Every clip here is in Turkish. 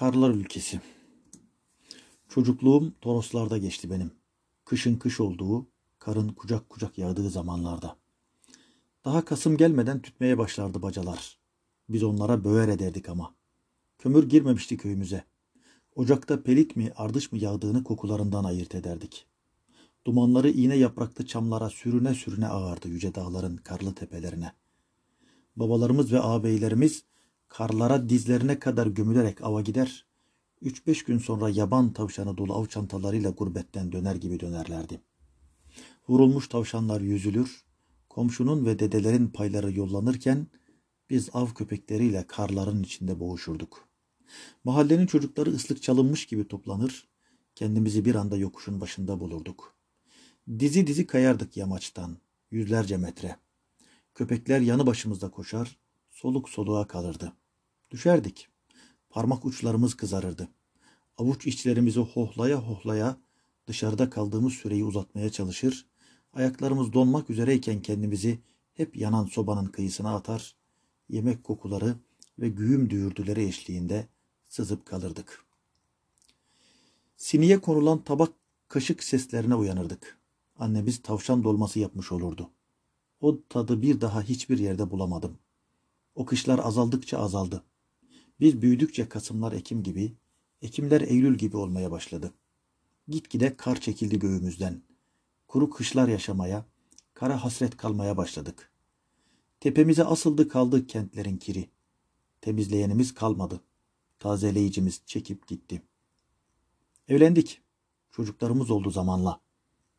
Karlar ülkesi. Çocukluğum Toroslarda geçti benim. Kışın kış olduğu, karın kucak kucak yağdığı zamanlarda. Daha Kasım gelmeden tütmeye başlardı bacalar. Biz onlara böğer ederdik ama. Kömür girmemişti köyümüze. Ocakta pelit mi ardış mı yağdığını kokularından ayırt ederdik. Dumanları iğne yapraklı çamlara sürüne sürüne ağardı yüce dağların karlı tepelerine. Babalarımız ve ağabeylerimiz karlara dizlerine kadar gömülerek ava gider, üç beş gün sonra yaban tavşanı dolu av çantalarıyla gurbetten döner gibi dönerlerdi. Vurulmuş tavşanlar yüzülür, komşunun ve dedelerin payları yollanırken biz av köpekleriyle karların içinde boğuşurduk. Mahallenin çocukları ıslık çalınmış gibi toplanır, kendimizi bir anda yokuşun başında bulurduk. Dizi dizi kayardık yamaçtan, yüzlerce metre. Köpekler yanı başımızda koşar, soluk soluğa kalırdı. Düşerdik. Parmak uçlarımız kızarırdı. Avuç içlerimizi hohlaya hohlaya dışarıda kaldığımız süreyi uzatmaya çalışır, ayaklarımız donmak üzereyken kendimizi hep yanan sobanın kıyısına atar, yemek kokuları ve güğüm düğürdüleri eşliğinde sızıp kalırdık. Siniye konulan tabak kaşık seslerine uyanırdık. Annemiz tavşan dolması yapmış olurdu. O tadı bir daha hiçbir yerde bulamadım. O kışlar azaldıkça azaldı. Biz büyüdükçe Kasımlar Ekim gibi, Ekimler Eylül gibi olmaya başladı. Gitgide kar çekildi göğümüzden. Kuru kışlar yaşamaya, kara hasret kalmaya başladık. Tepemize asıldı kaldı kentlerin kiri. Temizleyenimiz kalmadı. Tazeleyicimiz çekip gitti. Evlendik. Çocuklarımız oldu zamanla.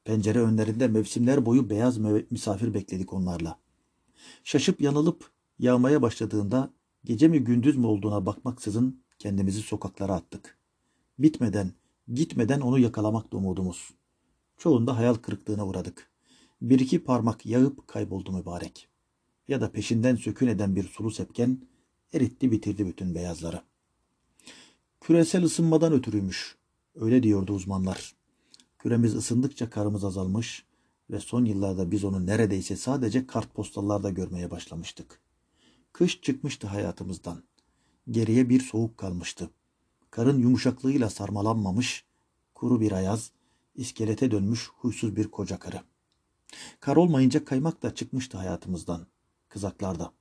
Pencere önlerinde mevsimler boyu beyaz misafir bekledik onlarla. Şaşıp yanılıp yağmaya başladığında gece mi gündüz mü olduğuna bakmaksızın kendimizi sokaklara attık. Bitmeden, gitmeden onu yakalamak umudumuz. Çoğunda hayal kırıklığına uğradık. Bir iki parmak yağıp kayboldu mübarek. Ya da peşinden sökün eden bir sulu sepken eritti bitirdi bütün beyazları. Küresel ısınmadan ötürüymüş. Öyle diyordu uzmanlar. Küremiz ısındıkça karımız azalmış ve son yıllarda biz onu neredeyse sadece kartpostallarda görmeye başlamıştık. Kış çıkmıştı hayatımızdan. Geriye bir soğuk kalmıştı. Karın yumuşaklığıyla sarmalanmamış, kuru bir ayaz, iskelete dönmüş huysuz bir koca karı. Kar olmayınca kaymak da çıkmıştı hayatımızdan. Kızaklarda.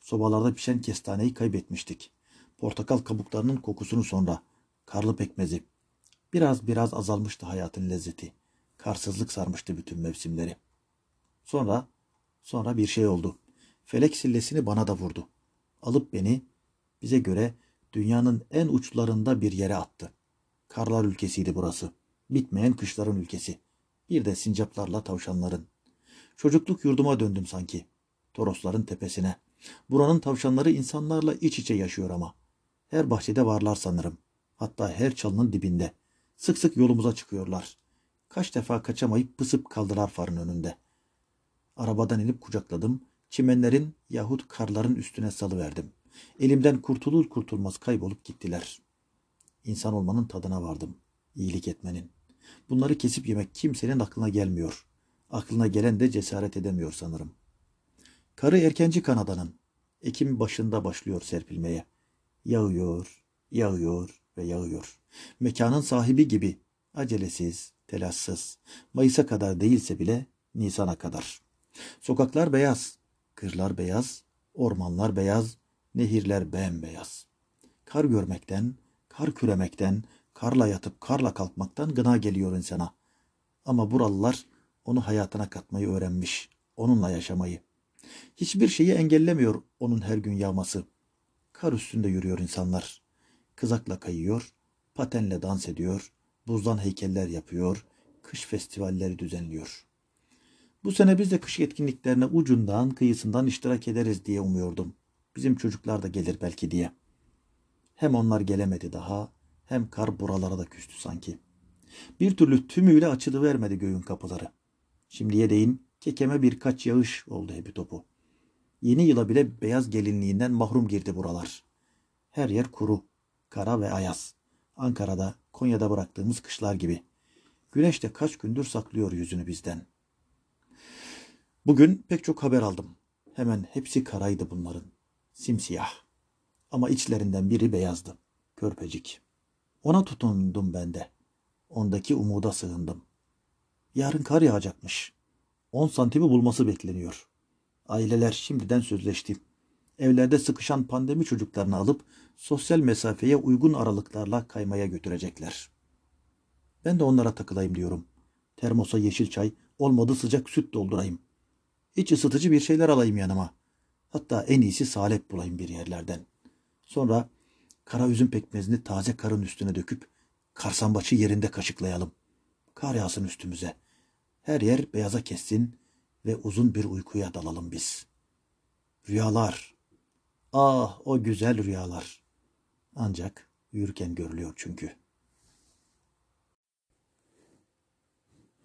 Sobalarda pişen kestaneyi kaybetmiştik. Portakal kabuklarının kokusunu sonra. Karlı pekmezi. Biraz biraz azalmıştı hayatın lezzeti. Karsızlık sarmıştı bütün mevsimleri. Sonra, sonra bir şey oldu. Felek sillesini bana da vurdu. Alıp beni bize göre dünyanın en uçlarında bir yere attı. Karlar ülkesiydi burası. Bitmeyen kışların ülkesi. Bir de sincaplarla tavşanların. Çocukluk yurduma döndüm sanki. Torosların tepesine. Buranın tavşanları insanlarla iç içe yaşıyor ama. Her bahçede varlar sanırım. Hatta her çalının dibinde. Sık sık yolumuza çıkıyorlar. Kaç defa kaçamayıp pısıp kaldılar farın önünde. Arabadan inip kucakladım. Çimenlerin yahut karların üstüne salıverdim. Elimden kurtulur kurtulmaz kaybolup gittiler. İnsan olmanın tadına vardım. İyilik etmenin. Bunları kesip yemek kimsenin aklına gelmiyor. Aklına gelen de cesaret edemiyor sanırım. Karı erkenci kanadanın. Ekim başında başlıyor serpilmeye. Yağıyor, yağıyor ve yağıyor. Mekanın sahibi gibi acelesiz, telaşsız. Mayıs'a kadar değilse bile Nisan'a kadar. Sokaklar beyaz, kırlar beyaz, ormanlar beyaz, nehirler bembeyaz. Kar görmekten, kar küremekten, karla yatıp karla kalkmaktan gına geliyor insana. Ama buralılar onu hayatına katmayı öğrenmiş, onunla yaşamayı. Hiçbir şeyi engellemiyor onun her gün yağması. Kar üstünde yürüyor insanlar. Kızakla kayıyor, patenle dans ediyor, buzdan heykeller yapıyor, kış festivalleri düzenliyor. Bu sene biz de kış etkinliklerine ucundan, kıyısından iştirak ederiz diye umuyordum. Bizim çocuklar da gelir belki diye. Hem onlar gelemedi daha, hem kar buralara da küstü sanki. Bir türlü tümüyle açılıvermedi göğün kapıları. Şimdiye değin kekeme birkaç yağış oldu hepi topu. Yeni yıla bile beyaz gelinliğinden mahrum girdi buralar. Her yer kuru, kara ve ayaz. Ankara'da, Konya'da bıraktığımız kışlar gibi. Güneş de kaç gündür saklıyor yüzünü bizden. Bugün pek çok haber aldım. Hemen hepsi karaydı bunların. Simsiyah. Ama içlerinden biri beyazdı. Körpecik. Ona tutundum ben de. Ondaki umuda sığındım. Yarın kar yağacakmış. 10 santimi bulması bekleniyor. Aileler şimdiden sözleşti. Evlerde sıkışan pandemi çocuklarını alıp sosyal mesafeye uygun aralıklarla kaymaya götürecekler. Ben de onlara takılayım diyorum. Termosa yeşil çay, olmadı sıcak süt doldurayım. İç ısıtıcı bir şeyler alayım yanıma. Hatta en iyisi salep bulayım bir yerlerden. Sonra kara üzüm pekmezini taze karın üstüne döküp karsambaçı yerinde kaşıklayalım. Kar yağsın üstümüze. Her yer beyaza kessin ve uzun bir uykuya dalalım biz. Rüyalar. Ah o güzel rüyalar. Ancak uyurken görülüyor çünkü.